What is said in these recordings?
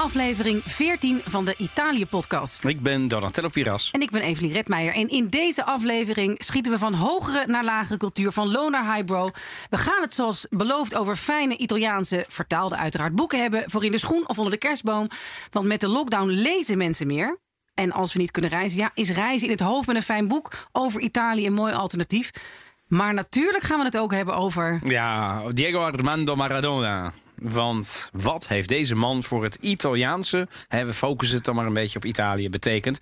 Aflevering 14 van de Italië-podcast. Ik ben Donatello Piras. En ik ben Evelien Redmeijer. En in deze aflevering schieten we van hogere naar lagere cultuur, van low naar highbrow. We gaan het zoals beloofd over fijne Italiaanse, vertaalde uiteraard, boeken hebben voor in de schoen of onder de kerstboom. Want met de lockdown lezen mensen meer. En als we niet kunnen reizen, ja, is reizen in het hoofd met een fijn boek over Italië een mooi alternatief. Maar natuurlijk gaan we het ook hebben over. Ja, Diego Armando Maradona. Want wat heeft deze man voor het Italiaanse, hè, we focussen het dan maar een beetje op Italië, betekend.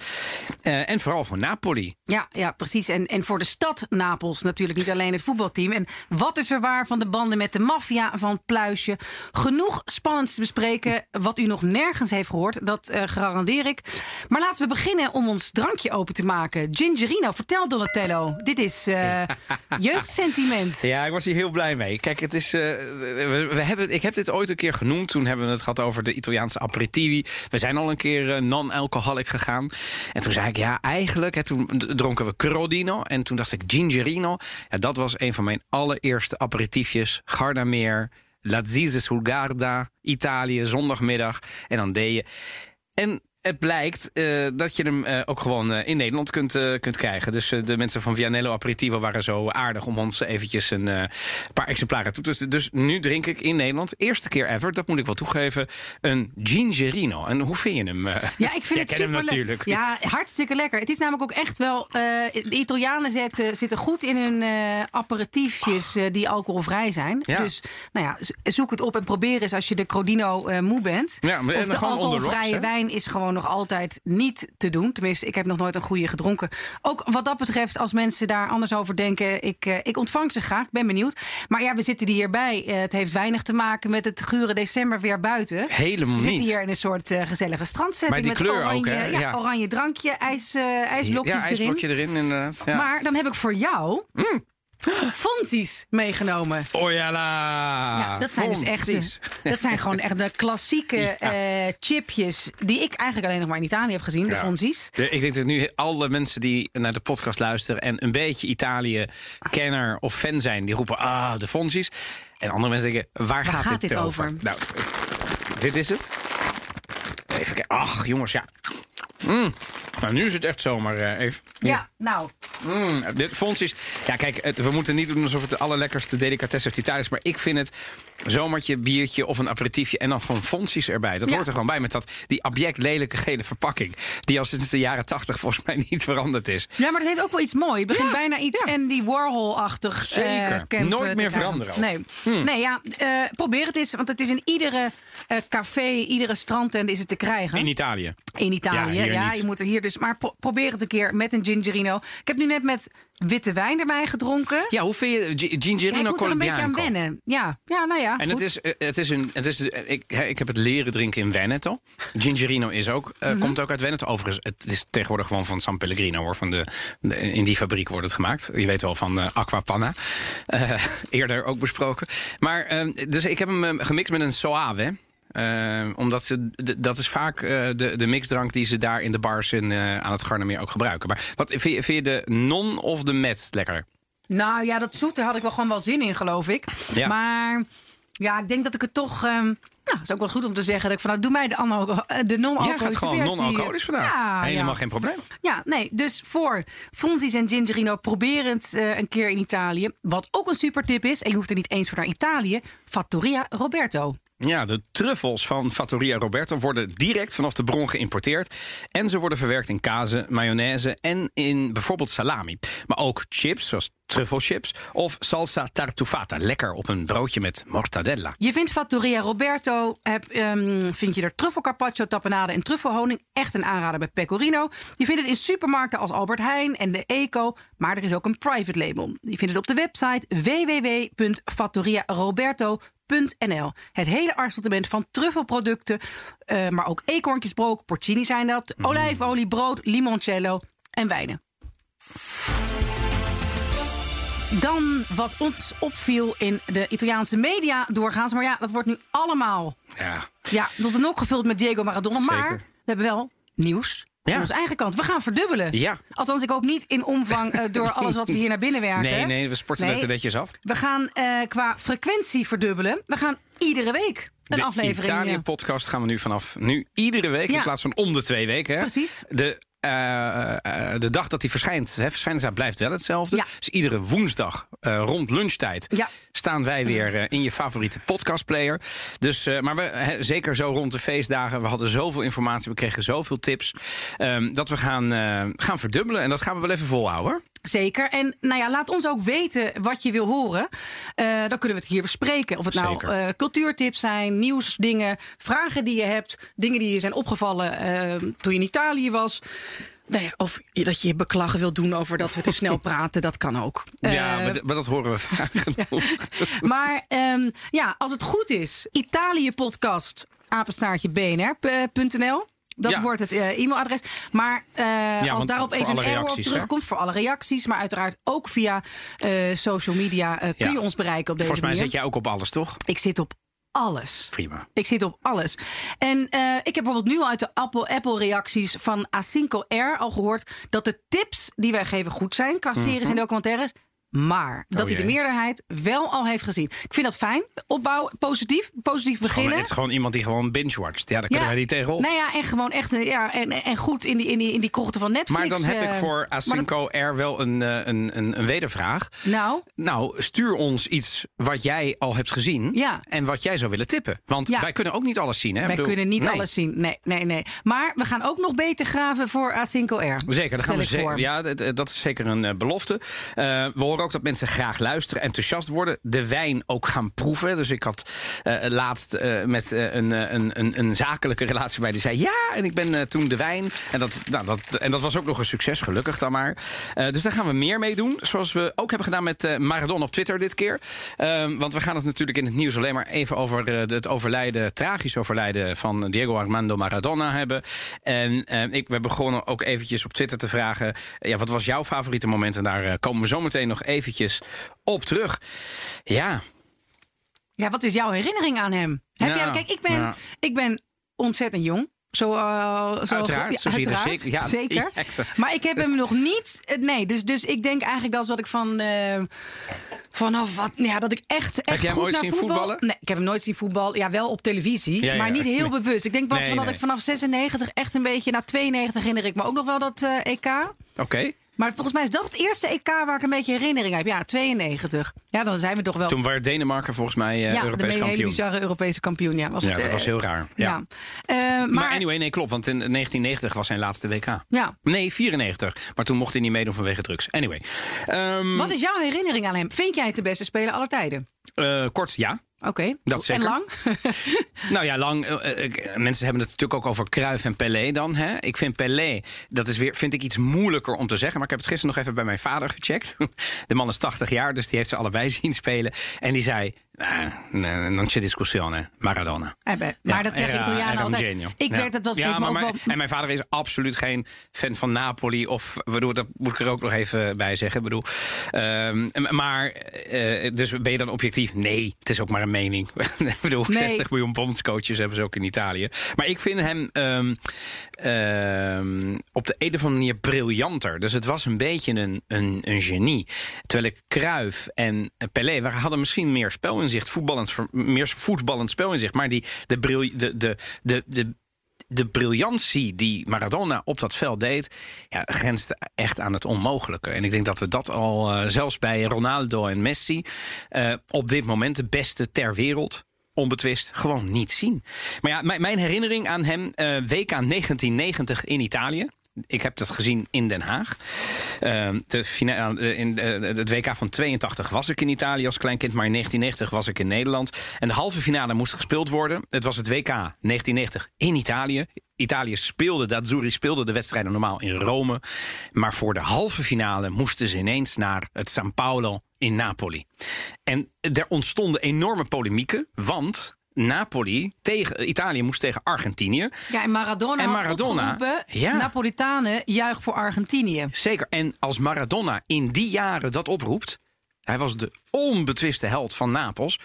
Uh, en vooral voor Napoli. Ja, ja precies. En, en voor de stad Napels natuurlijk, niet alleen het voetbalteam. En wat is er waar van de banden met de maffia van Pluisje? Genoeg spannends te bespreken. Wat u nog nergens heeft gehoord, dat uh, garandeer ik. Maar laten we beginnen om ons drankje open te maken. Gingerino, vertel Donatello. Dit is uh, jeugdsentiment. Ja, ik was hier heel blij mee. Kijk, het is, we, we hebben, ik heb dit ooit een keer genoemd. Toen hebben we het gehad over de Italiaanse aperitivi. We zijn al een keer uh, non-alcoholic gegaan. En toen zei ik, ja, eigenlijk... Hè, toen dronken we Crodino. En toen dacht ik, Gingerino. Ja, dat was een van mijn allereerste aperitiefjes. Gardameer, Lazise Sulgarda, Italië, zondagmiddag. En dan deed je... En het blijkt uh, dat je hem uh, ook gewoon uh, in Nederland kunt, kunt krijgen. Dus de mensen van Vianello Aperitivo waren zo aardig om ons eventjes een paar exemplaren toe te dus, dus nu drink ik in Nederland, eerste keer ever, dat moet ik wel toegeven, een Gingerino. En hoe vind je hem? Ja, ik vind het super hem natuurlijk. Ja, hartstikke lekker. Het is namelijk ook echt wel, de Italianen zetten, zitten goed in hun aperitiefjes die alcoholvrij zijn. Ja. Dus nou ja, zoek het op en probeer eens als je de Crodino moe bent. Ja, maar, of de alcoholvrije rocks, wijn is gewoon nog altijd niet te doen. Tenminste, ik heb nog nooit een goede gedronken. Ook wat dat betreft, als mensen daar anders over denken, ik, uh, ik ontvang ze graag. Ik ben benieuwd. Maar ja, we zitten hierbij. Uh, het heeft weinig te maken met het gure december weer buiten. Helemaal niet. We zitten hier in een soort uh, gezellige die met oranje, ook? Ja, Ja. oranje drankje, ijs, ijsblokjes ja, ijsblokje erin. erin, inderdaad. Ja. Maar dan heb ik voor jou Mm. Fonzies meegenomen. Oh ja, dat zijn dus echt. Dat zijn gewoon echt de klassieke eh, chipjes. die ik eigenlijk alleen nog maar in Italië heb gezien, de Ja. De- Ik denk dat nu alle mensen die naar de podcast luisteren en een beetje Italië-kenner of fan zijn, die roepen: Ah, de Fonzies. En andere mensen denken: Waar, gaat, gaat dit, dit over? over? Nou, dit is het. Even kijken. Ach, jongens, ja. Mm. Nou, nu is het echt zomaar eh, even. Ja, nou. Mm, dit Fonsies. Ja, kijk, het- we moeten niet doen alsof het de allerlekkerste delicatesse uit Italië is. Maar ik vind het zomertje, biertje of een aperitiefje. En dan gewoon Fonsies erbij. Dat Ja. hoort er gewoon bij met dat, die abject lelijke gele verpakking. Die al sinds de jaren tachtig volgens mij niet veranderd is. Ja, maar dat heeft ook wel iets moois. Het begint Ja, bijna iets ja. Andy Warhol-achtig. Zeker. eh, Nooit eh, meer veranderen. Nee, Hmm. nee ja, eh, probeer het eens. Want het is in iedere eh, café, iedere strandtent is het te krijgen. In Italië. In Italië, Ja, ja. hier niet. je moet er hier dus. Maar pro- probeer het een keer met een gingerino. Ik heb nu net met witte wijn erbij gedronken. Ja, hoe vind je G- Ja, Gingerino ik moet er een beetje aan wennen. Ja, ja nou ja. En het is, eh, het is een. Het is, ik, ik heb het leren drinken in Veneto. Gingerino is ook, eh, Mhm. komt ook uit Veneto. Overigens, het is tegenwoordig gewoon van San Pellegrino hoor. Van de, de- in die fabriek wordt het gemaakt. Je weet wel van eh Aqua Panna. Eh, eerder ook besproken. Maar eh, dus ik heb hem gemixt met een Soave. Eh, omdat ze, dat is vaak eh, de, de mixdrank die ze daar in de bars in, eh, aan het Gardermeer ook gebruiken. Maar wat, vind, je, vind je de non of de met lekkerder? Nou ja, dat zoete had ik wel gewoon wel zin in, geloof ik. Ja. Maar ja, ik denk dat ik het toch. ehm nou, is ook wel goed om te zeggen dat ik van nou, doe mij de, eh, de Ja, non-alcoholische gaat gewoon versie. non-alcoholisch vandaan. Ja, Helemaal ja. geen probleem. Ja, nee, dus voor Fonzies en Gingerino probeer het eh, een keer in Italië. Wat ook een super tip is, en je hoeft er niet eens voor naar Italië, Fattoria Roberto. Ja, de truffels van Fattoria Roberto worden direct vanaf de bron geïmporteerd. En ze worden verwerkt in kazen, mayonaise en in bijvoorbeeld salami. Maar ook chips, zoals truffelchips. Of salsa tartufata, lekker op een broodje met mortadella. Je vindt Fattoria Roberto, heb, ehm, vind je er truffel carpaccio, tapenade en truffelhoning. Echt een aanrader bij Pecorino. Je vindt het in supermarkten als Albert Heijn en de Eco. Maar er is ook een private label. Je vindt het op de website www.fattoriaroberto.nl. Het hele assortiment van truffelproducten, eh, maar ook eekhoorntjesbrood, porcini zijn dat, olijfolie, brood, limoncello en wijnen. Dan wat ons opviel in de Italiaanse media doorgaans. Maar ja, dat wordt nu allemaal Ja. ja, tot een ook gevuld met Diego Maradona. Zeker. Maar we hebben wel nieuws. Ja. Van onze eigen kant. We gaan verdubbelen. Ja. Althans, ik hoop niet in omvang eh, door alles wat we hier naar binnen werken. Nee, nee, we sporten Nee. het netjes af. We gaan eh, qua frequentie verdubbelen. We gaan iedere week een de aflevering. eh, Italië-podcast gaan we nu vanaf nu iedere week Ja. in plaats van om de twee weken. Hè? Precies. De, eh, eh, de dag dat die verschijnt, hè, blijft wel hetzelfde. Ja. Dus iedere woensdag eh, rond lunchtijd Ja. staan wij weer eh, in je favoriete podcastplayer. Dus, eh, maar we, zeker zo rond de feestdagen. We hadden zoveel informatie, we kregen zoveel tips. ehm, dat we gaan, eh, gaan verdubbelen. En dat gaan we wel even volhouden. hoor. Zeker. En nou ja, laat ons ook weten wat je wil horen. Eh, dan kunnen we het hier bespreken. Of het nou eh, cultuurtips zijn, nieuwsdingen, vragen die je hebt, dingen die je zijn opgevallen eh, toen je in Italië was. Nou ja, of dat je je beklag wilt doen over dat we te snel praten, dat kan ook. ja, Eh, maar, dat horen we vaak genoeg. maar ehm, ja, als het goed is, Italië-podcast, apenstaartje bnr.nl. Dat Ja. wordt het eh, e-mailadres. Maar eh, als daar opeens een error op hè? terugkomt, voor alle reacties, maar uiteraard ook via social media, kun Ja. je ons bereiken op deze Volgens mij manier. zit jij ook op alles, toch? Ik zit op alles. Prima. Ik zit op alles. En eh, ik heb bijvoorbeeld nu al uit de Apple, Apple reacties van A5R al gehoord dat de tips die wij geven goed zijn qua series en documentaires. Maar dat hij de. Oh meerderheid wel al heeft gezien. Ik vind dat fijn. Opbouw, positief. Positief Gewoon, beginnen. het is gewoon iemand die gewoon binge-watcht. Ja, daar kunnen wij niet tegenop. Nou ja, en gewoon echt eh, ja, en, en goed in die, in, die, in die krochten van Netflix. Maar dan heb ik eh, voor Asinco R wel een, eh, een, een, een wedervraag. Nou, Nou, stuur ons iets wat jij al hebt gezien Ja. en wat jij zou willen tippen. Want Ja. wij kunnen ook niet alles zien. Hè? Wij bedoel, kunnen niet nee. alles zien. Nee, nee, nee. Maar we gaan ook nog beter graven voor A5R. Zeker, dat gaan we. Ja, dat, dat is zeker een belofte. We horen ook dat mensen graag luisteren, enthousiast worden. De wijn ook gaan proeven. Dus ik had eh, laatst eh, met eh, een, een, een, een zakelijke relatie bij die zei ja. En ik ben toen de wijn. En dat, nou, dat, en dat was ook nog een succes, gelukkig dan maar. Dus daar gaan we meer mee doen. Zoals we ook hebben gedaan met Maradona op Twitter dit keer. Ehm, want we gaan het natuurlijk in het nieuws alleen maar even over het overlijden, tragisch overlijden van Diego Armando Maradona hebben. En eh, ik, we begonnen ook eventjes op Twitter te vragen: ja, wat was jouw favoriete moment? En daar komen we zo meteen nog eventjes op terug. Ja, Ja, wat is jouw herinnering aan hem? Heb jij, kijk, ik ben, ik ben ontzettend jong. Zo, eh, zo Uiteraard, ja, zo zie je er uiteraard, zeker- ja, zeker. ja. Maar ik heb hem nog niet. Nee, dus, dus ik denk eigenlijk dat is wat ik van. eh, vanaf wat. Ja, dat ik echt. echt jij hem goed ooit naar zien voetbal, voetballen? Nee, ik heb hem nooit zien voetballen. Ja, wel op televisie. Maar niet heel bewust. Ik denk pas Nee, van dat ik vanaf 96 echt een beetje. Na 92 herinner ik me ook nog wel dat eh, EK. oké. Maar volgens mij is dat het eerste EK waar ik een beetje herinnering heb. Ja, 92. Ja, dan zijn we toch wel. Toen werd Denemarken volgens mij eh, ja, Europees kampioen. bizarre Europese kampioen. Ja, was, Ja, dat eh, was heel raar. Ja. Ja. Eh, maar, Maar anyway, nee, klopt. Want in 1990 was zijn laatste WK. ja. Nee, 94. Maar toen mocht hij niet meedoen vanwege drugs. Anyway. Ehm, Wat is jouw herinnering aan hem? Vind jij het de beste speler aller tijden? eh, kort, ja. Oké. Dat zeker. En lang? Nou ja, lang. eh, eh, mensen hebben het natuurlijk ook over Cruyff en Pelé dan. Hè? Ik vind Pelé, dat is weer, vind ik iets moeilijker om te zeggen. Maar ik heb het gisteren nog even bij mijn vader gecheckt. De man is 80 jaar, dus die heeft ze allebei zien spelen. En die zei, "Ah, nee, non c'è discussione, Maradona. Eh, beh, Ja, maar dat zeggen era- Italianen era un altijd. genio. Ik weet het was ja, maar ook mijn, wel- En mijn vader is absoluut geen fan van Napoli. Of bedoel, dat moet ik er ook nog even bij zeggen. Bedoel, Ehm, maar, eh, dus ben je dan objectief? Nee, het is ook maar een mening. ik bedoel, Nee. 60 miljoen bondscoaches hebben ze ook in Italië. Maar ik vind hem ehm, ehm, op de een of andere manier briljanter. Dus het was een beetje een, een, een genie. Terwijl ik Cruyff en Pelé we hadden misschien meer spelinzicht, voetballend, meer voetballend spelinzicht. Maar die, de, bril, de, de, de, de, de briljantie die Maradona op dat veld deed, ja, grenste echt aan het onmogelijke. En ik denk dat we dat al, eh, zelfs bij Ronaldo en Messi, eh, op dit moment de beste ter wereld onbetwist gewoon niet zien. Maar ja, mijn, herinnering aan hem, eh, WK 1990 in Italië. Ik heb dat gezien in Den Haag. Ehm, eh, in eh, het WK van 82 was ik in Italië als kleinkind, maar in 1990 was ik in Nederland. En de halve finale moest gespeeld worden. Het was het WK 1990 in Italië. Italië speelde, de Azzurri speelde de wedstrijden normaal in Rome. Maar voor de halve finale moesten ze ineens naar het San Paolo in Napoli. En er ontstonden enorme polemieken, want Napoli tegen Italië moest tegen Argentinië. Ja, en Maradona, En Maradona, ja. Napolitanen juich voor Argentinië. Zeker. En als Maradona in die jaren dat oproept, hij was de onbetwiste held van Napels.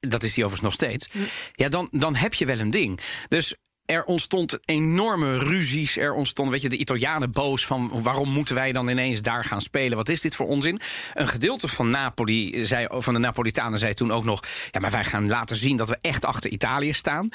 Dat is hij overigens nog steeds. Ja, dan, dan heb je wel een ding. Dus er ontstond enorme ruzies. Er ontstond, weet je, de Italianen boos van waarom moeten wij dan ineens daar gaan spelen? Wat is dit voor onzin? Een gedeelte van Napoli zei, van de Napolitanen zei toen ook nog: ja, maar wij gaan laten zien dat we echt achter Italië staan.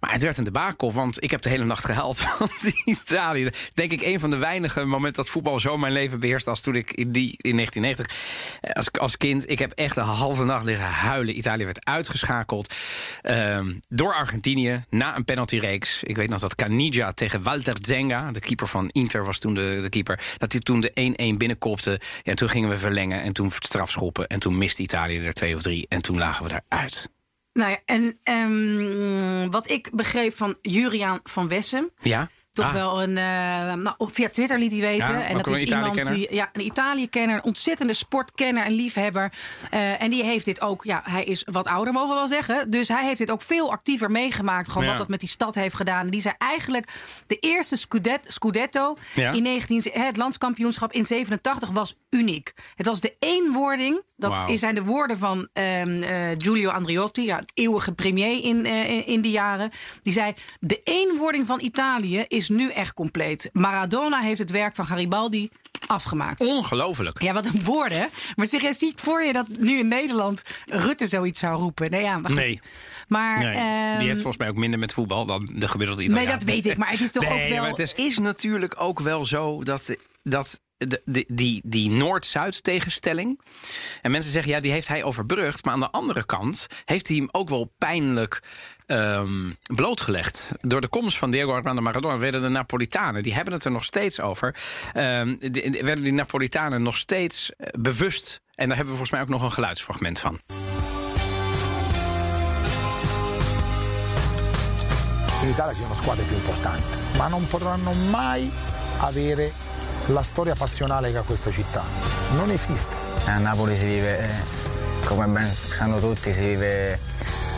Maar het werd een debakel, want ik heb de hele nacht gehuild van Italië. Denk ik een van de weinige momenten dat voetbal zo mijn leven beheerst als toen ik in die in 1990 eh, als, als kind. Ik heb echt een halve nacht liggen huilen. Italië werd uitgeschakeld ehm, door Argentinië na een penaltyreeks. Ik weet nog dat Caniggia tegen Walter Zenga, de keeper van Inter was toen de, de keeper, dat hij toen de 1-1 binnenkopte. Ja, en toen gingen we verlengen en toen strafschoppen en toen miste Italië er twee of drie en toen lagen we eruit. Nou ja, en ehm, wat ik begreep van Juriaan van Wessem. Ja? Toch Ah. wel een. eh, nou, via Twitter liet hij weten. Ja, en dat is iemand die. Ja, een Italië-kenner, een ontzettende sportkenner en liefhebber. Eh, en die heeft dit ook. Ja, hij is wat ouder, mogen we wel zeggen. Dus hij heeft dit ook veel actiever meegemaakt. Gewoon Ja. wat dat met die stad heeft gedaan. En die zei eigenlijk. De eerste Scudet, Scudetto Ja. in 19, hè, het landskampioenschap in 87 was uniek. Het was de eenwording. Dat Wauw. zijn de woorden van ehm, eh, Giulio Andriotti, ja, eeuwige premier in, in, in die jaren. Die zei: De eenwording van Italië is nu echt compleet. Maradona heeft het werk van Garibaldi afgemaakt. Ongelooflijk. Ja, wat een woorden. Maar serieus, zie voor je dat nu in Nederland Rutte zoiets zou roepen? Nee, ja, maar. Nee. Maar, Nee, ehm, die heeft volgens mij ook minder met voetbal dan de gemiddelde Italiaan. Nee, dat weet ik, maar het is toch Nee, ook wel- maar het is, is natuurlijk ook wel zo dat, dat de, de, die, die Noord-Zuid tegenstelling... en mensen zeggen, ja, die heeft hij overbrugd... maar aan de andere kant heeft hij hem ook wel pijnlijk ehm, blootgelegd. Door de komst van Diego Armando Maradona werden de Napolitanen... die hebben het er nog steeds over... ehm, werden die Napolitanen nog steeds eh, bewust... en daar hebben we volgens mij ook nog een geluidsfragment van. in Italia ci sono squadre più importanti, ma non potranno mai avere la storia passionale che ha questa città. Non esiste. A Napoli si vive, eh, come ben sanno tutti, si vive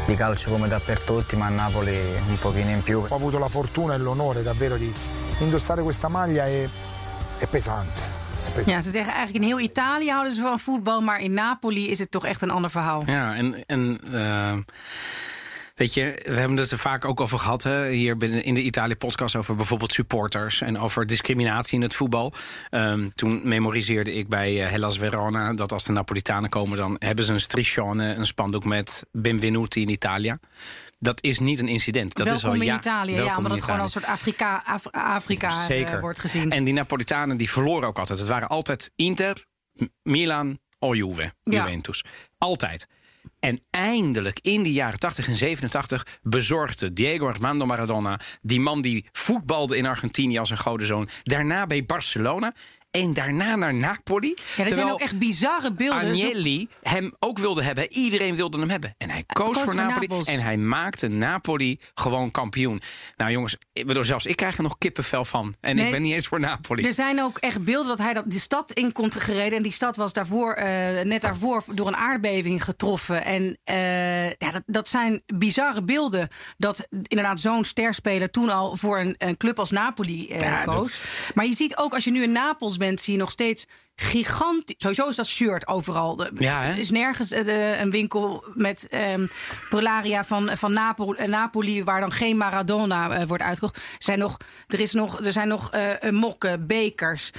di calcio come dappertutto, ma a Napoli un pochino in più. Ho avuto la fortuna e l'onore davvero di indossare questa maglia e è pesante. È pesante. Ja, ze zeggen eigenlijk in heel Italië houden ze van voetbal, maar in Napoli is het toch echt een ander verhaal. Ja, en, en eh, weet je, we hebben het er vaak ook over gehad hè, hier binnen in de Italië-podcast over bijvoorbeeld supporters en over discriminatie in het voetbal. Ehm, toen memoriseerde ik bij eh, Hellas Verona dat als de Napolitanen komen, dan hebben ze een striscione, een spandoek met Benvenuti in Italia. Dat is niet een incident. Dat welkom is al in ja, Italië, ja, omdat het gewoon als Italië. soort Afrika, Af- Afrika eh, wordt gezien. En die Napolitanen die verloren ook altijd. Het waren altijd Inter, Milan Juve, Ja. Juventus. Altijd. En eindelijk in de jaren 80 en 87 bezorgde Diego Armando Maradona... die man die voetbalde in Argentinië als een godenzoon... daarna bij Barcelona en daarna naar Napoli. ja, er zijn ook echt bizarre beelden. Agnelli hem ook wilde hebben. Iedereen wilde hem hebben. En hij koos, koos voor Napoli. Napels. En hij maakte Napoli gewoon kampioen. Nou jongens, ik bedoel, zelfs ik krijg er nog kippenvel van. En Nee, ik ben niet eens voor Napoli. Er zijn ook echt beelden dat hij dat, die stad in komt gereden. En die stad was daarvoor, eh, net daarvoor door een aardbeving getroffen. En eh, ja, dat, dat zijn bizarre beelden. Dat inderdaad zo'n sterspeler toen al voor een, een club als Napoli Ja, dat- koos. Maar je ziet ook als je nu in Napels bent, zie je nog steeds gigantisch. Sowieso is dat shirt overal. Ja? Er is nergens eh, een winkel met ehm Polaria van, van Napoli, eh, Napoli, waar dan geen Maradona eh, wordt uitgekocht. Er zijn nog, er is nog, er zijn nog mokken, bekers,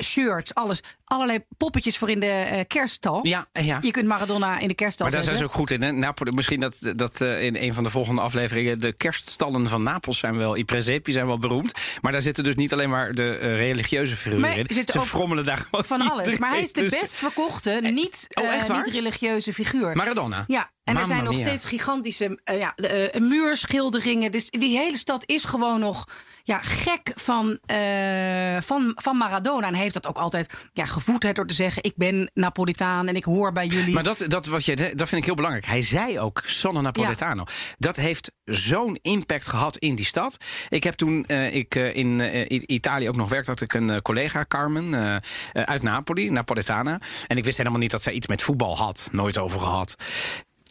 shirts, alles. Allerlei poppetjes voor in de kerststal. Ja, ja. Je kunt Maradona in de kerststal Maar daar zijn ze ook goed in. Hè? Napoli, misschien dat, dat in een van de volgende afleveringen... de kerststallen van Napels zijn wel... i presepi zijn wel beroemd. Maar daar zitten dus niet alleen maar de religieuze figuren in. Ze ook frommelen daar gewoon Van alles. Maar hij is de iedereen best verkochte, niet, oh, eh, niet religieuze figuur. Maradona? Ja, en er zijn nog mia. steeds gigantische eh, ja, eh, muurschilderingen. Dus die hele stad is gewoon nog ja, gek van, eh, van, van Maradona. En heeft dat ook altijd ja, gevoed hè, door te zeggen: Ik ben Napolitaan en ik hoor bij jullie. Maar dat, dat, wat je, dat vind ik heel belangrijk. Hij zei ook Sono Napoletano. Dat heeft zo'n impact gehad in die stad. Ik heb toen eh, ik eh, in Italië ook nog werkte, had ik een collega, Carmen, uit Napoli, Napoletana. En ik wist helemaal niet dat zij iets met voetbal had. Nooit over gehad.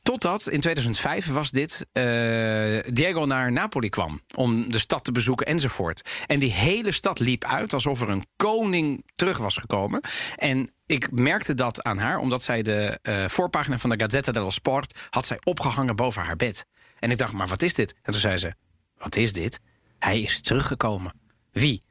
Totdat in 2005 was dit eh, Diego naar Napoli kwam om de stad te bezoeken enzovoort. En die hele stad liep uit alsof er een koning terug was gekomen. En ik merkte dat aan haar, omdat zij de eh, voorpagina van de Gazzetta dello Sport had zij opgehangen boven haar bed. En ik dacht, maar wat is dit? En toen zei ze, wat is dit? Hij is teruggekomen. Wie?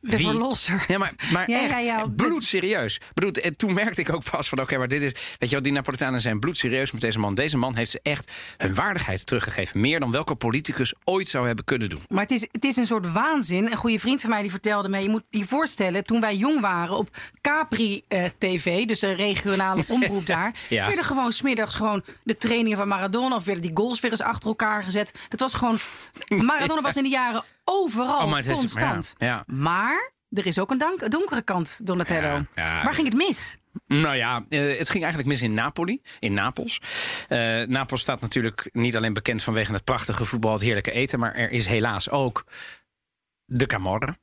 De Wie? verlosser. Ja, maar, maar Ja, echt, ja, ja. bloedserieus. Bedoel, en toen merkte ik ook pas van, oké, maar dit is... Weet je wat, die Napolitanen zijn bloedserieus met deze man. Deze man heeft ze echt hun waardigheid teruggegeven. Meer dan welke politicus ooit zou hebben kunnen doen. Maar het is, het is een soort waanzin. Een goede vriend van mij die vertelde me... je moet je voorstellen, toen wij jong waren op Capri eh, TV... dus de regionale omroep daar... Werden gewoon smiddags gewoon de trainingen van Maradona... of werden die goals weer eens achter elkaar gezet. Dat was gewoon... Maradona was in die jaren overal Oh, maar is- constant. ja, ja. Maar er is ook een dank, donkere kant, Donatello. Ja, ja. Waar ging het mis? Nou ja, eh, het ging eigenlijk mis in Napoli, in Napels. Eh, Napels staat natuurlijk niet alleen bekend vanwege het prachtige voetbal, het heerlijke eten, maar er is helaas ook de Camorra.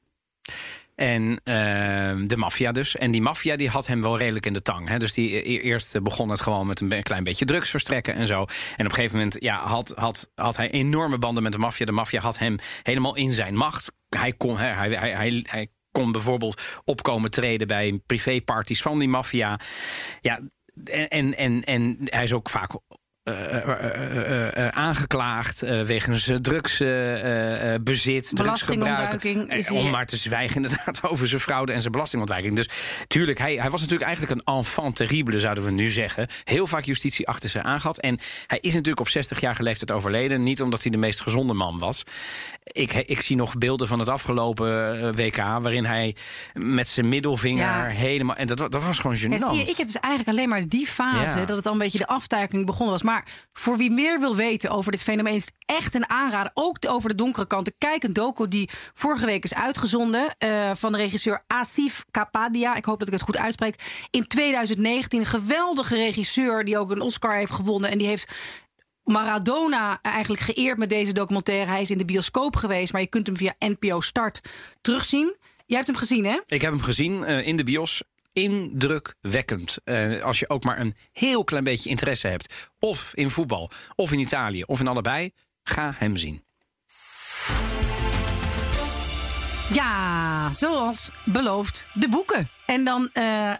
En eh, de maffia dus. En die maffia die had hem wel redelijk in de tang. Hè. Dus die, e- eerst begon het gewoon met een klein beetje drugs verstrekken en zo. En op een gegeven moment ja, had, had, had hij enorme banden met de maffia. De maffia had hem helemaal in zijn macht. Hij kon, hè, hij, hij, hij, hij kon bijvoorbeeld opkomen treden bij privéparties van die maffia. Ja, en, en, en, hij is ook vaak eh, eh, eh, eh, eh, aangeklaagd eh, wegens drugsbezit, Belastingontduiking is hij- Om maar te zwijgen inderdaad over zijn fraude en zijn belastingontwijking. Dus tuurlijk, hij, hij was natuurlijk eigenlijk een enfant terrible, zouden we nu zeggen. Heel vaak justitie achter zich aangehad. En hij is natuurlijk op 60-jarige leeftijd overleden. Niet omdat hij de meest gezonde man was. Ik, ik zie nog beelden van het afgelopen eh, WK... waarin hij met zijn middelvinger Ja. helemaal... En dat, dat was gewoon gênant. Ja, zie je, ik heb dus eigenlijk alleen maar die fase Ja. dat het al een beetje de aftuiking begonnen was. Maar voor wie meer wil weten over dit fenomeen is het echt een aanrader. Ook over de donkere kanten. Kijk een docu die vorige week is uitgezonden eh, van de regisseur Asif Kapadia. Ik hoop dat ik het goed uitspreek. In 2019 een geweldige regisseur die ook een Oscar heeft gewonnen en die heeft Maradona eigenlijk geëerd met deze documentaire. Hij is in de bioscoop geweest, maar je kunt hem via NPO Start terugzien. Jij hebt hem gezien, hè? Ik heb hem gezien eh, in de bios. Indrukwekkend. Eh, als je ook maar een heel klein beetje interesse hebt. Of in voetbal, of in Italië, of in allebei. Ga hem zien. Ja, zoals beloofd, de boeken. En dan eh,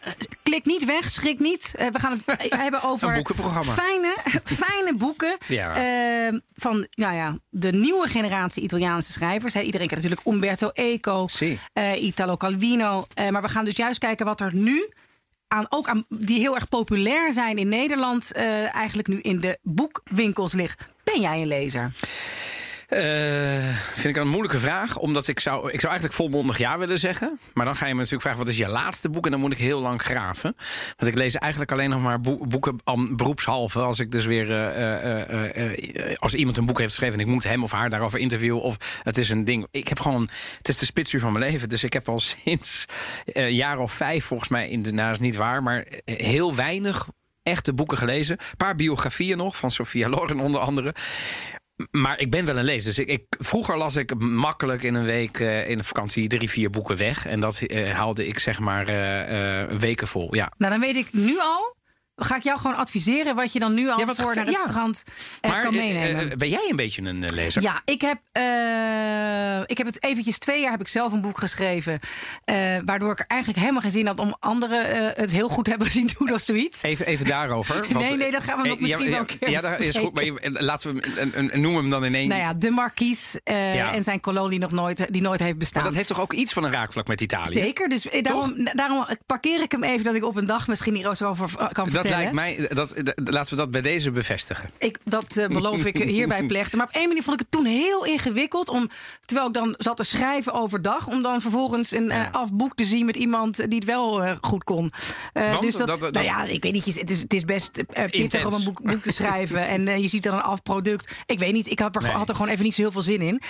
klik niet weg, schrik niet. Eh, we gaan het hebben over Een boekenprogramma. Fijne, fijne boeken Ja. eh, van nou ja, de nieuwe generatie Italiaanse schrijvers. Iedereen kent natuurlijk Umberto Eco, eh, Italo Calvino. Eh, maar we gaan dus juist kijken wat er nu aan, ook aan die heel erg populair zijn in Nederland, eh, eigenlijk nu in de boekwinkels ligt. Ben jij een lezer? Eh, vind ik een moeilijke vraag. Omdat ik zou, ik zou eigenlijk volmondig ja willen zeggen. Maar dan ga je me natuurlijk vragen: wat is je laatste boek? En dan moet ik heel lang graven. Want ik lees eigenlijk alleen nog maar boe- boeken beroepshalve. Als ik dus weer. eh, eh, als iemand een boek heeft geschreven en ik moet hem of haar daarover interviewen. Of het is een ding. Ik heb gewoon. Het is de spitsuur van mijn leven. Dus ik heb al sinds een jaar of vijf, volgens mij. In de, nou, niet waar. Maar heel weinig echte boeken gelezen. Een paar biografieën nog. Van Sophia Loren onder andere. Maar ik ben wel een lezer. Dus ik, vroeger las ik makkelijk in een week eh, in de vakantie drie, vier boeken weg. En dat eh, haalde ik zeg maar eh, weken vol. Ja. Nou, dan weet ik nu al. Ga ik jou gewoon adviseren wat je dan nu al Ja, voor naar het ja. strand eh, Maar kan eh, meenemen. eh, ben jij een beetje een lezer? Ja, ik heb, ik heb het eventjes twee jaar heb ik zelf een boek geschreven. waardoor ik er eigenlijk helemaal geen zin had om anderen het heel goed hebben zien doen of zoiets. Even, even daarover. Nee, nee, dat gaan we nog misschien ja, wel een keer Ja, dat is goed. Maar je- laten we hem, noem hem dan in één. Nou ja, de Marquise Ja. en zijn kolonie nog nooit, die nooit heeft bestaan. maar dat heeft toch ook iets van een raakvlak met Italië? Zeker, dus daarom, daarom parkeer ik hem even dat ik op een dag misschien hierover kan vertellen. vertellen. Lijkt mij, dat, laten we dat bij deze bevestigen. Ik, dat eh, beloof ik hierbij plechten. Maar op één manier vond ik het toen heel ingewikkeld. Om, terwijl ik dan zat te schrijven overdag. Om dan vervolgens een eh, afboek te zien met iemand die het wel eh, goed kon. Want dus dat, dat- dat- nou ja, ik weet niet. Het is, het is best pittig om een boek, boek te schrijven. en je ziet dan een afproduct. Ik weet niet. Ik had er, Nee. had er gewoon even niet zo heel veel zin in.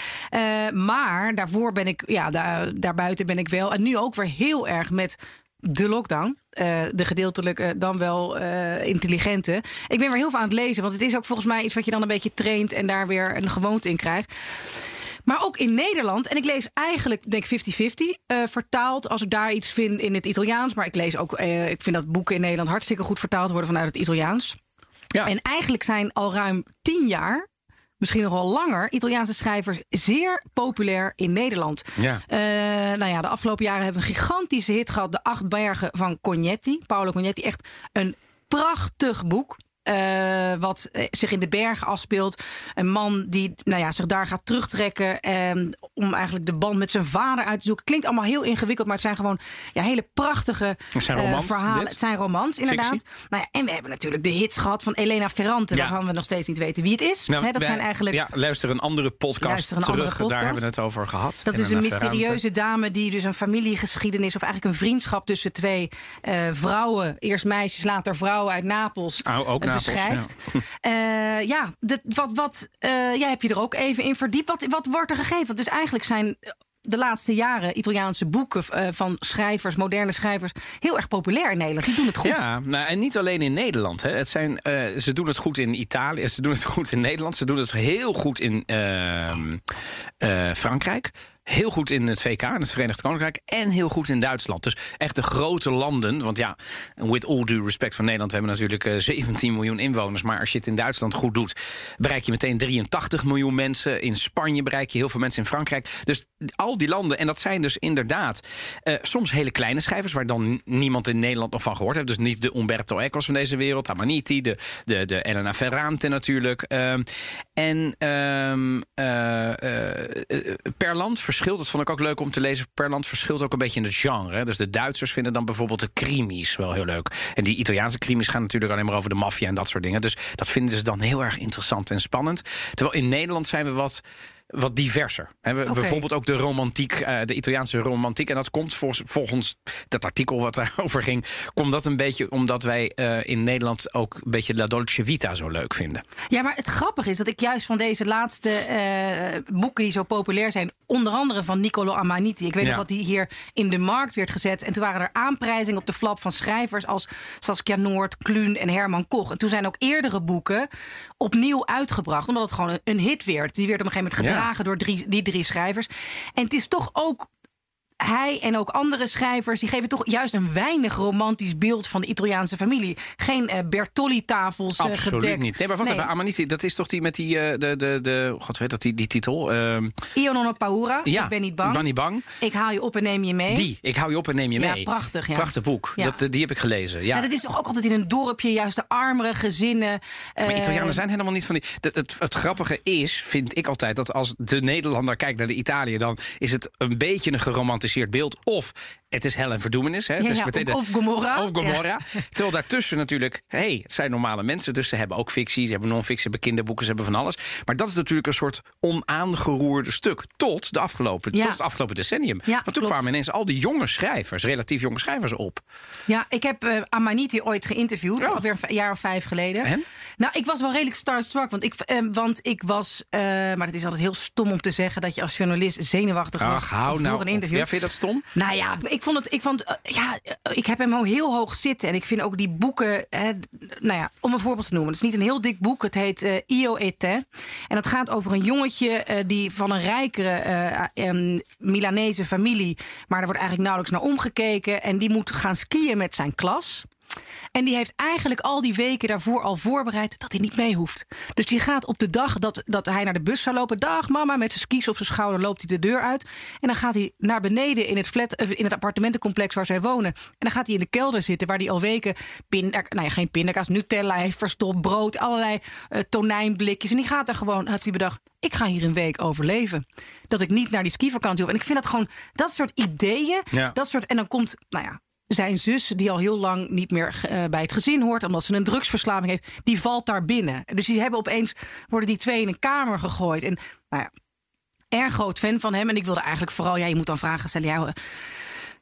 Maar daarvoor ben ik, ja, daar, daarbuiten ben ik wel. En nu ook weer heel erg met de lockdown. eh, de gedeeltelijk eh, dan wel eh, intelligente. Ik ben weer heel veel aan het lezen. Want het is ook volgens mij iets wat je dan een beetje traint en daar weer een gewoonte in krijgt. Maar ook in Nederland. En ik lees eigenlijk, denk ik, 50-50 eh, vertaald. Als ik daar iets vind in het Italiaans. Maar ik lees ook, ik vind dat boeken in Nederland hartstikke goed vertaald worden vanuit het Italiaans. Ja. En eigenlijk zijn al ruim tien jaar, misschien nog wel langer, Italiaanse schrijvers zeer populair in Nederland. Ja. Eh, nou ja, de afgelopen jaren hebben we een gigantische hit gehad. De Acht Bergen van Cognetti. Paolo Cognetti. Echt een prachtig boek. Eh, wat eh, zich in de bergen afspeelt. Een man die nou ja, zich daar gaat terugtrekken. eh, om eigenlijk de band met zijn vader uit te zoeken. Klinkt allemaal heel ingewikkeld. Maar het zijn gewoon ja, hele prachtige zijn eh, romans, verhalen. dit? Het zijn romans, inderdaad. Fictie? Nou ja, en we hebben natuurlijk de hits gehad van Elena Ferrante. Ja. Waarvan we nog steeds niet weten wie het is. Nou, dat wij- zijn eigenlijk Ja, luister een andere podcast Luister een terug. andere podcast. Daar hebben we het over gehad. Dat is dus een mysterieuze dame die dus een familiegeschiedenis of eigenlijk een vriendschap tussen twee vrouwen, eerst meisjes, later vrouwen uit Napels, Oh, ook beschrijft. Ja, ja dit, wat, wat eh, jij hebt je er ook even in verdiept. Wat, wat wordt er gegeven? Dus eigenlijk zijn de laatste jaren Italiaanse boeken eh, van schrijvers, moderne schrijvers, heel erg populair in Nederland. Die doen het goed. Ja, nou, en niet alleen in Nederland. Hè. Het zijn, eh, ze doen het goed in Italië, ze doen het goed in Nederland, ze doen het heel goed in ehm, eh, Frankrijk. Heel goed in het VK, in het Verenigd Koninkrijk. En heel goed in Duitsland. Dus echt de grote landen. Want ja, with all due respect van Nederland. We hebben natuurlijk eh, 17 miljoen inwoners. Maar als je het in Duitsland goed doet, bereik je meteen 83 miljoen mensen. In Spanje bereik je heel veel mensen in Frankrijk. Dus al die landen. En dat zijn dus inderdaad eh, soms hele kleine schrijvers. Waar dan niemand in Nederland nog van gehoord heeft. Dus niet de Umberto Ecos van deze wereld. Amaniti, de, de, de Elena Ferrante natuurlijk. Ehm, en ehm, eh, eh, eh, per land verschilt, dat vond ik ook leuk om te lezen. Per land verschilt ook een beetje in het genre. Dus de Duitsers vinden dan bijvoorbeeld de crimies wel heel leuk. En die Italiaanse crimies gaan natuurlijk alleen maar over de maffia en dat soort dingen. Dus dat vinden ze dan heel erg interessant en spannend. Terwijl in Nederland zijn we wat. Wat diverser. He, we. Bijvoorbeeld ook de romantiek, eh, de Italiaanse romantiek. En dat komt volgens, volgens dat artikel wat daarover ging, komt dat een beetje omdat wij eh, in Nederland ook een beetje La Dolce Vita zo leuk vinden. Ja, maar het grappige is dat ik juist van deze laatste eh, boeken die zo populair zijn, onder andere van Niccolo Amaniti. Ik weet Ja. nog dat die hier in de markt werd gezet. En toen waren er aanprijzingen op de flap van schrijvers als Saskia Noord, Kluun en Herman Koch. En toen zijn ook eerdere boeken opnieuw uitgebracht, omdat het gewoon een, een hit werd. Die werd op een gegeven moment Ja. Gedragen door drie, die drie schrijvers. En het is toch ook hij en ook andere schrijvers die geven toch juist een weinig romantisch beeld van de Italiaanse familie. Geen eh, Bertolli-tafels eh, Absoluut gedekt. niet. Nee, maar wat Nee. Amaniti? Dat is toch die met die eh, de de de god weet dat die die titel? Ehm, Io non ho paura. ja, ik ben niet bang. Ben niet bang. Ik haal je op en neem je mee. Die, ik hou je op en neem je Ja, mee. prachtig, ja. Prachtig boek. Ja. Dat, die heb ik gelezen. Ja. Ja, dat is toch ook altijd in een dorpje, juist de armere gezinnen. Maar Italianen zijn helemaal niet van die. Het, het, het grappige is, vind ik altijd, dat als de Nederlander kijkt naar de Italië, dan is het een beetje een geromantiseerd beeld. Of het is hel en verdoemenis. Hè. Ja, ja, meteen of- of Gomorra. Of Gomorra. Terwijl daartussen natuurlijk, hey, het zijn normale mensen. Dus ze hebben ook fictie, ze hebben non-fictie, ze hebben kinderboeken, ze hebben van alles. Maar dat is natuurlijk een soort onaangeroerde stuk. Tot, de afgelopen, tot het afgelopen decennium. Want toen klopt. kwamen ineens al die jonge schrijvers, relatief jonge schrijvers op. Ja, ik heb eh, Amaniti ooit geïnterviewd, Ja. alweer een jaar of vijf geleden. En? Nou, ik was wel redelijk starstruck, want ik, eh, want ik was... eh, maar het is altijd heel stom om te zeggen dat je als journalist zenuwachtig was hou voor nou een op. interview. Ja, vind je dat stom? Nou ja, ik vond het. Ik, vond, eh, ja, eh, ik heb hem al heel hoog zitten. En ik vind ook die boeken. Hè, nou ja, om een voorbeeld te noemen. Het is niet een heel dik boek. Het heet eh, Io e te. En het gaat over een jongetje die van een rijkere em, Milanese familie. Maar er wordt eigenlijk nauwelijks naar omgekeken. En die moet gaan skiën met zijn klas. En die heeft eigenlijk al die weken daarvoor al voorbereid dat hij niet mee hoeft. Dus die gaat op de dag dat, dat hij naar de bus zou lopen. Dag mama, met zijn skis op zijn schouder loopt hij de deur uit. En dan gaat hij naar beneden in het, flat, eh, in het appartementencomplex waar zij wonen. En dan gaat hij in de kelder zitten waar hij al weken pinda, nou ja, geen pindakaas, Nutella heeft verstopt, brood, allerlei eh, tonijnblikjes. En die gaat er gewoon, heeft hij bedacht, ik ga hier een week overleven. Dat ik niet naar die skivakantie hoef. En ik vind dat gewoon, dat soort ideeën, Ja. dat soort, en dan komt, nou ja, zijn zus, die al heel lang niet meer eh, bij het gezin hoort, omdat ze een drugsverslaving heeft, die valt daar binnen. Dus die hebben opeens worden die twee in een kamer gegooid. En nou ja, erg groot fan van hem. En ik wilde eigenlijk vooral, ja, je moet dan vragen stellen.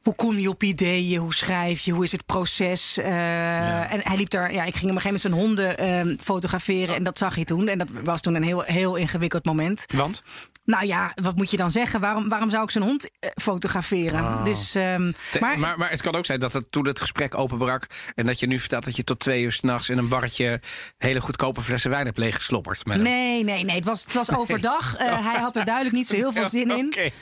Hoe kom je op ideeën? Hoe schrijf je? Hoe is het proces? Uh, En hij liep daar, ja, ik ging op een gegeven moment zijn honden uh, fotograferen. En dat zag je toen. En dat was toen een heel, heel ingewikkeld moment. Want? Nou ja, wat moet je dan zeggen? Waarom, waarom zou ik zijn hond uh, fotograferen? Oh. Dus, um, maar, maar, maar, het kan ook zijn dat het toen het gesprek openbrak. en dat je nu vertelt dat je tot twee uur s'nachts in een barretje. hele goedkope flessen wijn hebt leeggeslopperd. Met nee, nee, nee. Het was, het was overdag. hij had er duidelijk niet zo heel veel zin in. Okay.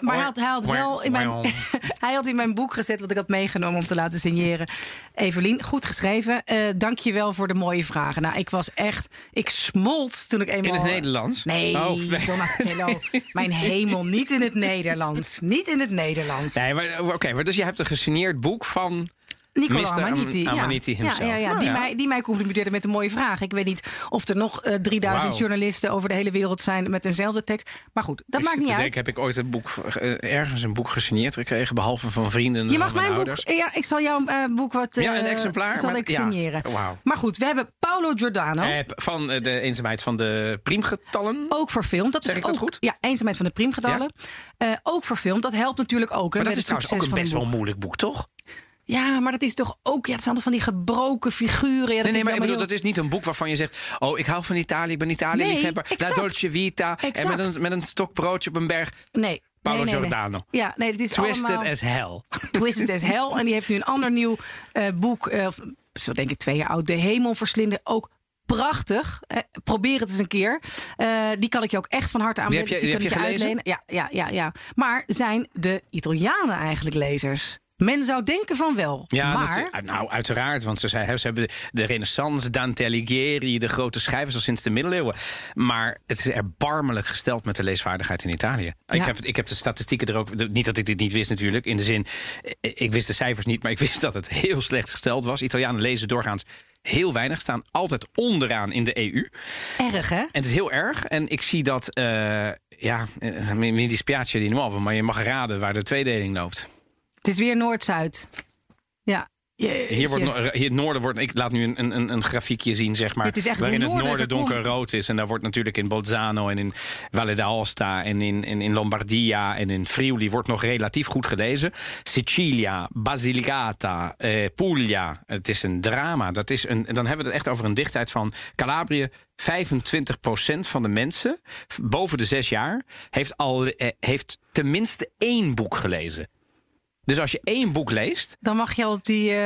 Maar hij had, hij had wel in mijn. hij had in mijn boek gezet wat ik had meegenomen om te laten signeren. Evelien, goed geschreven. Uh, Dank je wel voor de mooie vragen. Nou, ik was echt. Ik smolt toen ik eenmaal. In het Nederlands? Nee, oh, nee. Donatello. Mijn hemel, niet in het Nederlands. Niet in het Nederlands. Nee, maar oké, okay, maar dus je hebt een gesigneerd boek van. Nicola Amaniti. Amaniti ja. Ja, ja, ja. Oh, die, ja. Mij, die mij complimenteerde met een mooie vraag. Ik weet niet of er nog uh, 3000 wow. journalisten over de hele wereld zijn met eenzelfde tekst. Maar goed, dat ik maakt niet uit. Denk, heb ik ooit een boek, uh, ergens een boek gesigneerd gekregen, behalve van vrienden. Je mag mijn ouders. boek. Ja, ik zal jouw uh, boek wat. ja, een exemplaar. Zal maar, ik signeren. Wow. Maar goed, we hebben Paolo Giordano. Eh, van de eenzaamheid van de priemgetallen. Ook verfilmd. Dat zeg is ik ook, dat goed? Ja, eenzaamheid van de priemgetallen. Ook verfilmd. Dat helpt natuurlijk ook. Maar dat is trouwens ook een best wel moeilijk boek, toch? Ja, maar dat is toch ook. Ja, het zijn altijd van die gebroken figuren. Ja, nee, nee, maar ik bedoel, heel... dat is niet een boek waarvan je zegt. Oh, ik hou van Italië, ik ben Italië-liefhebber. Nee, La Dolce Vita. Exact. En met een, met een stokbroodje op een berg. Nee. Paolo nee, nee, Giordano. Nee. Ja, nee, het is Twisted allemaal... as hell. Twisted as hell. En die heeft nu een ander nieuw uh, boek. Uh, zo denk ik twee jaar oud. De Hemel verslinden. Ook prachtig. Eh, probeer het eens een keer. Uh, die kan ik je ook echt van harte aanbevelen. Die heb je, dus die heb je je uitlenen. Ja, ja, ja, ja. Maar zijn de Italianen eigenlijk lezers? Men zou denken van wel. Ja, maar... dat, nou, uiteraard. Want ze, zei, ze hebben de Renaissance, Dante Alighieri, de grote schrijvers al sinds de middeleeuwen. Maar het is erbarmelijk gesteld met de leesvaardigheid in Italië. Ja. Ik, heb, ik heb de statistieken er ook. Niet dat ik dit niet wist, natuurlijk. In de zin, ik wist de cijfers niet, maar ik wist dat het heel slecht gesteld was. Italianen lezen doorgaans heel weinig, staan altijd onderaan in de EU. Erg, hè? En het is heel erg. En ik zie dat, uh, ja, mi dispiace di nuovo, maar je mag raden waar de tweedeling loopt. Het is weer Noord-Zuid. Ja. Jeetje. Hier wordt hier het noorden wordt. Ik laat nu een, een, een grafiekje zien, zeg maar. Het is echt waarin het noorden donkerrood is. En daar wordt natuurlijk in Bolzano en in Valle d'Aosta en in, in, in Lombardia en in Friuli wordt nog relatief goed gelezen. Sicilia, Basilicata, eh, Puglia. Het is een drama. Dat is een, dan hebben we het echt over een dichtheid van Calabrië. 25% van de mensen boven de zes jaar heeft, al, eh, heeft tenminste één boek gelezen. Dus als je één boek leest. Dan mag je op die. Uh,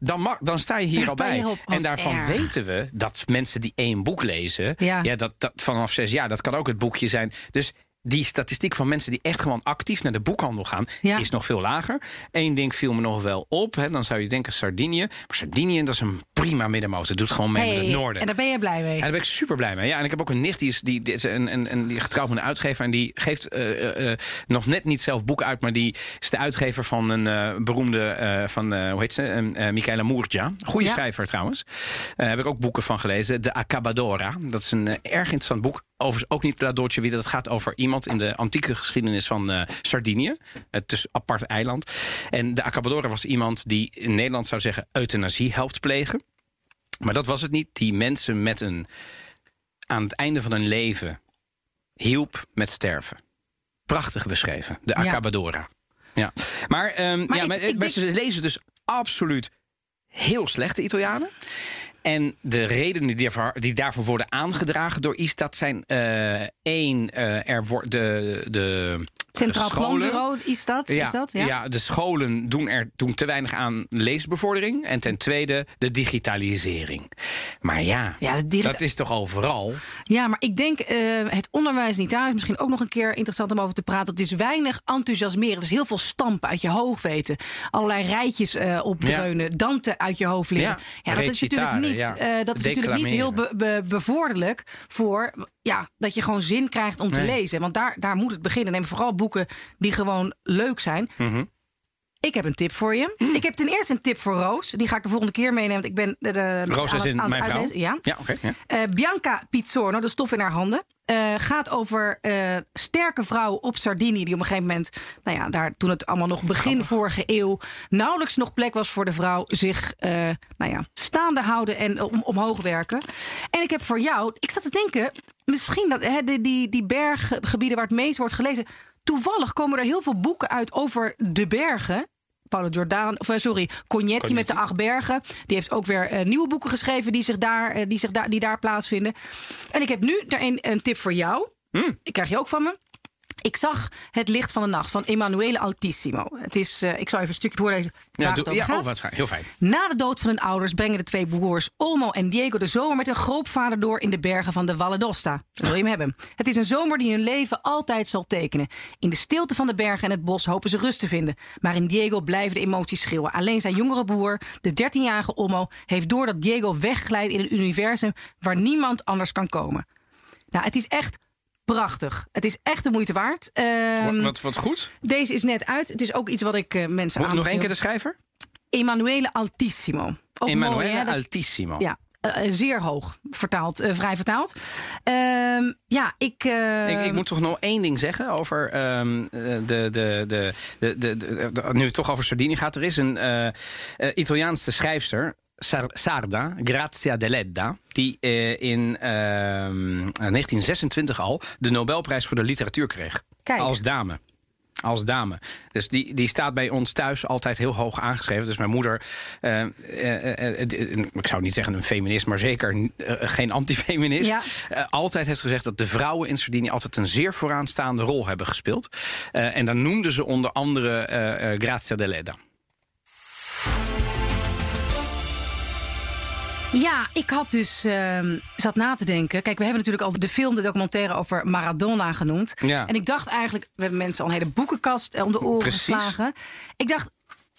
dan, mag, dan sta je hier al bij. Op, en daarvan erg. weten we dat mensen die één boek lezen. Ja. Ja, dat, dat, vanaf zes jaar, dat kan ook het boekje zijn. Dus die statistiek van mensen die echt gewoon actief naar de boekhandel gaan, ja. is nog veel lager. Eén ding viel me nog wel op. Hè, dan zou je denken Sardinië. Maar Sardinië, dat is een prima middenmoot. Het doet gewoon mee hey, met het noorden. En daar ben je blij mee. En daar ben ik super blij mee. Ja, en ik heb ook een nicht die is, die, die is een, een, een, die getrouwd met een uitgever. En die geeft uh, uh, nog net niet zelf boeken uit. Maar die is de uitgever van een beroemde, van, hoe heet ze? Michaela Murgia. Goede Ja. schrijver trouwens. Daar heb ik ook boeken van gelezen. De Acabadora. Dat is een erg interessant boek. Overigens ook niet La Dolce Vita. Dat gaat over iemand in de antieke geschiedenis van uh, Sardinië. Het is apart eiland. En de Acabadora was iemand die in Nederland zou zeggen euthanasie helpt plegen. Maar dat was het niet. Die mensen met een aan het einde van hun leven hielp met sterven. Prachtig beschreven. De. Acabadora. Ja. Maar, um, Maar ja, ik- maar, ik maar denk- ze lezen dus absoluut heel slechte Italianen. En de redenen die daarvoor, die daarvoor worden aangedragen door ISTAT zijn eh, één, eh, er wordt de, de Centraal Planbureau is dat? ja, is dat? ja? de scholen doen er doen te weinig aan leesbevordering. En ten tweede de digitalisering. Maar ja, Ja, digita- dat is toch overal? Ja, maar ik denk eh, het onderwijs in Italië is misschien ook nog een keer interessant om over te praten. Het is weinig enthousiasmeren. Het is heel veel stampen uit je hoofd weten. Allerlei rijtjes opdreunen. Dante uit je hoofd leren. Ja, Ja, dat is natuurlijk recitare, niet, ja. eh, dat is natuurlijk niet heel be- be- bevorderlijk voor ja, dat je gewoon zin krijgt om te Nee. lezen. Want daar, daar moet het beginnen. Neem vooral boeken die gewoon leuk zijn. Mhm. Ik heb een tip voor je. Hmm. Ik heb ten eerste een tip voor Roos. Die ga ik de volgende keer meenemen. Want ik ben de, de, Roos is in het mijn vrouw. Ja. Ja, oké. ja. Eh, Bianca Pizzorno, de stof in haar handen. eh, gaat over eh, sterke vrouwen op Sardinië. Die op een gegeven moment, nou ja, daar, toen het allemaal nog begin vorige eeuw. nauwelijks nog plek was voor de vrouw. zich eh, nou ja, staande houden en om, omhoog werken. En ik heb voor jou, ik zat te denken. misschien dat hè, die, die, die berggebieden waar het meest wordt gelezen. Toevallig komen er heel veel boeken uit over de bergen. Paolo Giordano, of eh, sorry, Cognetti, met de acht bergen. Die heeft ook weer eh, nieuwe boeken geschreven die zich, daar, eh, die, zich daar, die daar plaatsvinden. En ik heb nu er een, tip voor jou. Hmm. Die krijg je ook van me. Ik zag Het Licht van de Nacht van Emanuele Altissimo. Het is, eh, ik zal even een stukje voorlezen Ja, het doe, ja gaat. oh, wat fijn. Heel fijn. Na de dood van hun ouders brengen de twee broers Olmo en Diego de zomer met hun grootvader door in de bergen van de Valle d'Osta. Wil je hem hebben. Het is een zomer die hun leven altijd zal tekenen. In de stilte van de bergen en het bos hopen ze rust te vinden. Maar in Diego blijven de emoties schreeuwen. Alleen zijn jongere broer, de 13-jarige Olmo, heeft door dat Diego wegglijdt in een universum waar niemand anders kan komen. Nou, het is echt prachtig. Het is echt de moeite waard. Ehm, wat, wat goed. Deze is net uit. Het is ook iets wat ik eh, mensen Mo- Nog één keer de schrijver? Emanuele Altissimo. Ook mooi, Emanuele hè? Altissimo. ja, eh, eh, zeer hoog vertaald, eh, vrij vertaald. Ehm, ja, ik, eh, Ik, ik moet toch nog één ding zeggen over ehm, eh, de, de, de, de, de, de- de- Nu het toch over Sardinië gaat. Er is een eh, eh, Italiaanse schrijfster, Sarda, Grazia Deledda... die eh, in ehm, 1926 al de Nobelprijs voor de literatuur kreeg. Kijk. Als dame. Als dame. Dus die, die staat bij ons thuis altijd heel hoog aangeschreven. Dus mijn moeder, eh, eh, ik zou niet zeggen een feminist, maar zeker geen antifeminist. Ja. altijd heeft gezegd dat de vrouwen in Sardinië altijd een zeer vooraanstaande rol hebben gespeeld. En dan noemden ze onder andere eh eh, Grazia Ja, ik had dus ehm, zat na te denken. Kijk, we hebben natuurlijk al de film, de documentaire over Maradona genoemd. Ja. En ik dacht eigenlijk, we hebben mensen al een hele boekenkast eh, om de oren Precies. geslagen. Ik dacht,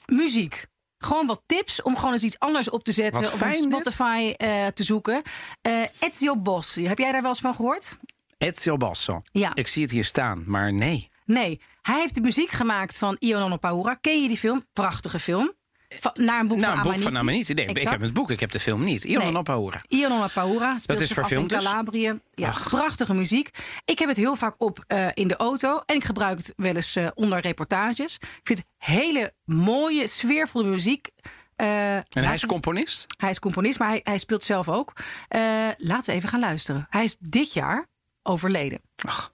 muziek. Gewoon wat tips om gewoon eens iets anders op te zetten. Wat of op. Spotify eh, te zoeken. Eh Ezio Bossi, heb jij daar wel eens van gehoord? Ezio Basso. Ja. Ik zie het hier staan, maar nee. Nee, hij heeft de muziek gemaakt van Io Nonno Paura. Ken je die film? Prachtige film. Naar een boek nou, van een boek Amaniti. van Amaniti. Nee, ik heb het boek, ik heb de film niet. Ion Nee. nee. Paura. Io Nonno Paura speelt is verfilmd in dus? Calabrië. Ja, prachtige muziek. Ik heb het heel vaak op eh, in de auto. En ik gebruik het wel eens eh, onder reportages. Ik vind het hele mooie, sfeervolle muziek. Eh, En hij is componist? hij is componist, maar hij, hij speelt zelf ook. Laten we even gaan luisteren. Hij is dit jaar overleden. Ach.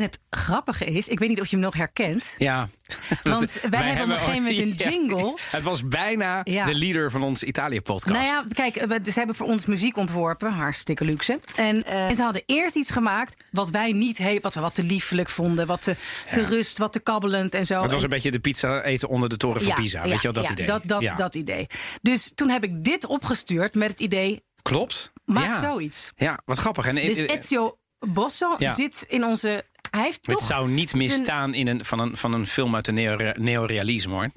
En het grappige is, ik weet niet of je hem nog herkent. Ja. Want wij hebben op een gegeven moment een Ja. jingle. Het was bijna Ja. de leader van onze Italië-podcast. Nou ja, kijk, ze hebben voor ons muziek ontworpen. Hartstikke luxe. En, eh, en ze hadden eerst iets gemaakt wat wij niet he wat we wat te liefelijk vonden. Wat te, te rust, wat te kabbelend en zo. het was En- een beetje de pizza eten onder de toren van Pisa. Weet je wel, dat ja, idee. Dat, dat, Ja. dat idee. Dus toen heb ik dit opgestuurd met het idee, Klopt. maak zoiets. Ja, wat grappig. En, Dus eh, Ezio Bosso zit in onze... Hij heeft het zou niet misstaan in een, van, een, van een film uit de neo- neorealisme hoor.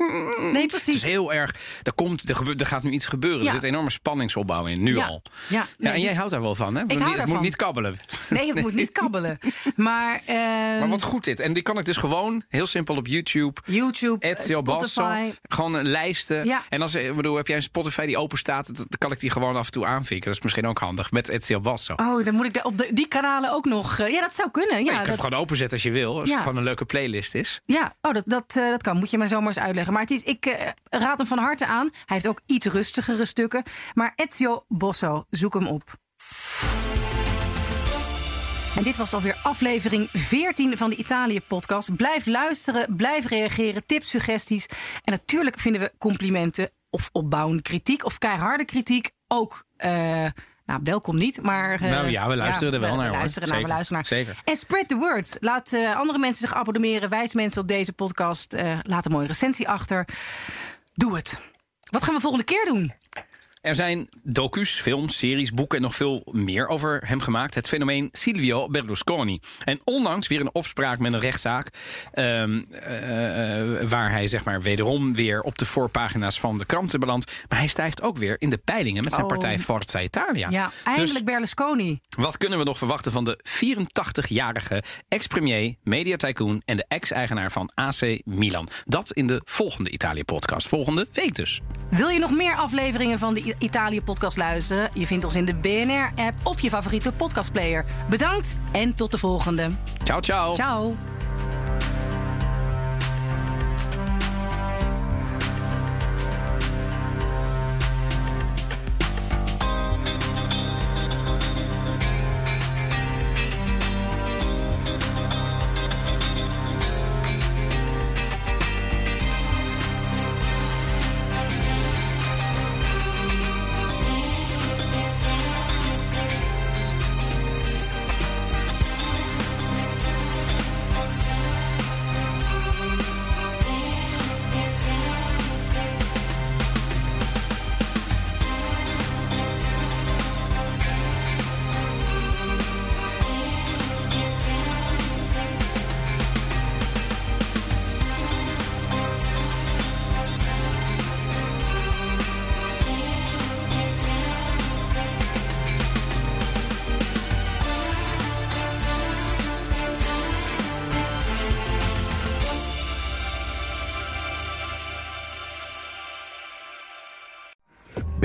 Nee, Het precies. is heel erg. Er, komt, er, gebeurt, er gaat nu iets gebeuren. Ja. Er zit een enorme spanningsopbouw in, nu Ja. al. Ja, Ja, en jij dus- houdt daar wel van, hè? Het hou moet niet- Het moet niet kabbelen. Nee, het moet niet kabbelen. Maar, ehm, Maar wat goed dit. En die kan ik dus gewoon heel simpel op YouTube. YouTube, Ezio Basso. Spotify. Gewoon lijsten. Ja. En als ik bedoel, heb jij een Spotify die open staat, dan kan ik die gewoon af en toe aanvinken. Dat is misschien ook handig met Ezio Basso. Oh, dan moet ik op de, die kanalen ook nog... eh, ja, dat zou kunnen. Ja, Nee, kunt dat, het gewoon openzetten als je wil. Als Ja. het gewoon een leuke playlist is. Ja, oh, dat, dat, eh, dat kan. Moet je mij zomaar eens uitleggen. Maar het is, ik eh, raad hem van harte aan. Hij heeft ook iets rustigere stukken. Maar Ezio Bosso, zoek hem op. En dit was alweer aflevering 14 van de Italië-podcast. Blijf luisteren, blijf reageren, tips, suggesties. En natuurlijk vinden we complimenten of opbouwende kritiek of keiharde kritiek ook. eh, nou, welkom niet, maar... eh, Nou ja, we luisteren er wel we- naar, We luisteren naar, we luisteren naar. zeker. En spread the word. Laat eh, andere mensen zich abonneren. Wijs mensen op deze podcast. Eh, laat een mooie recensie achter. Doe het. Wat gaan we volgende keer doen? Er zijn docus, films, series, boeken en nog veel meer over hem gemaakt. Het fenomeen Silvio Berlusconi. En onlangs weer een opspraak met een rechtszaak. ehm, eh, waar hij zeg maar wederom weer op de voorpagina's van de kranten belandt. Maar hij stijgt ook weer in de peilingen met zijn Oh. partij Forza Italia. Ja, eindelijk Dus Berlusconi. wat kunnen we nog verwachten van de 84-jarige ex-premier, media-tycoon en de ex-eigenaar van AC Milan? Dat in de volgende Italië-podcast. Volgende week dus. Wil je nog meer afleveringen van de Italië-podcast luisteren? Je vindt ons in de BNR-app of je favoriete podcastplayer. Bedankt en tot de volgende. Ciao, ciao. Ciao.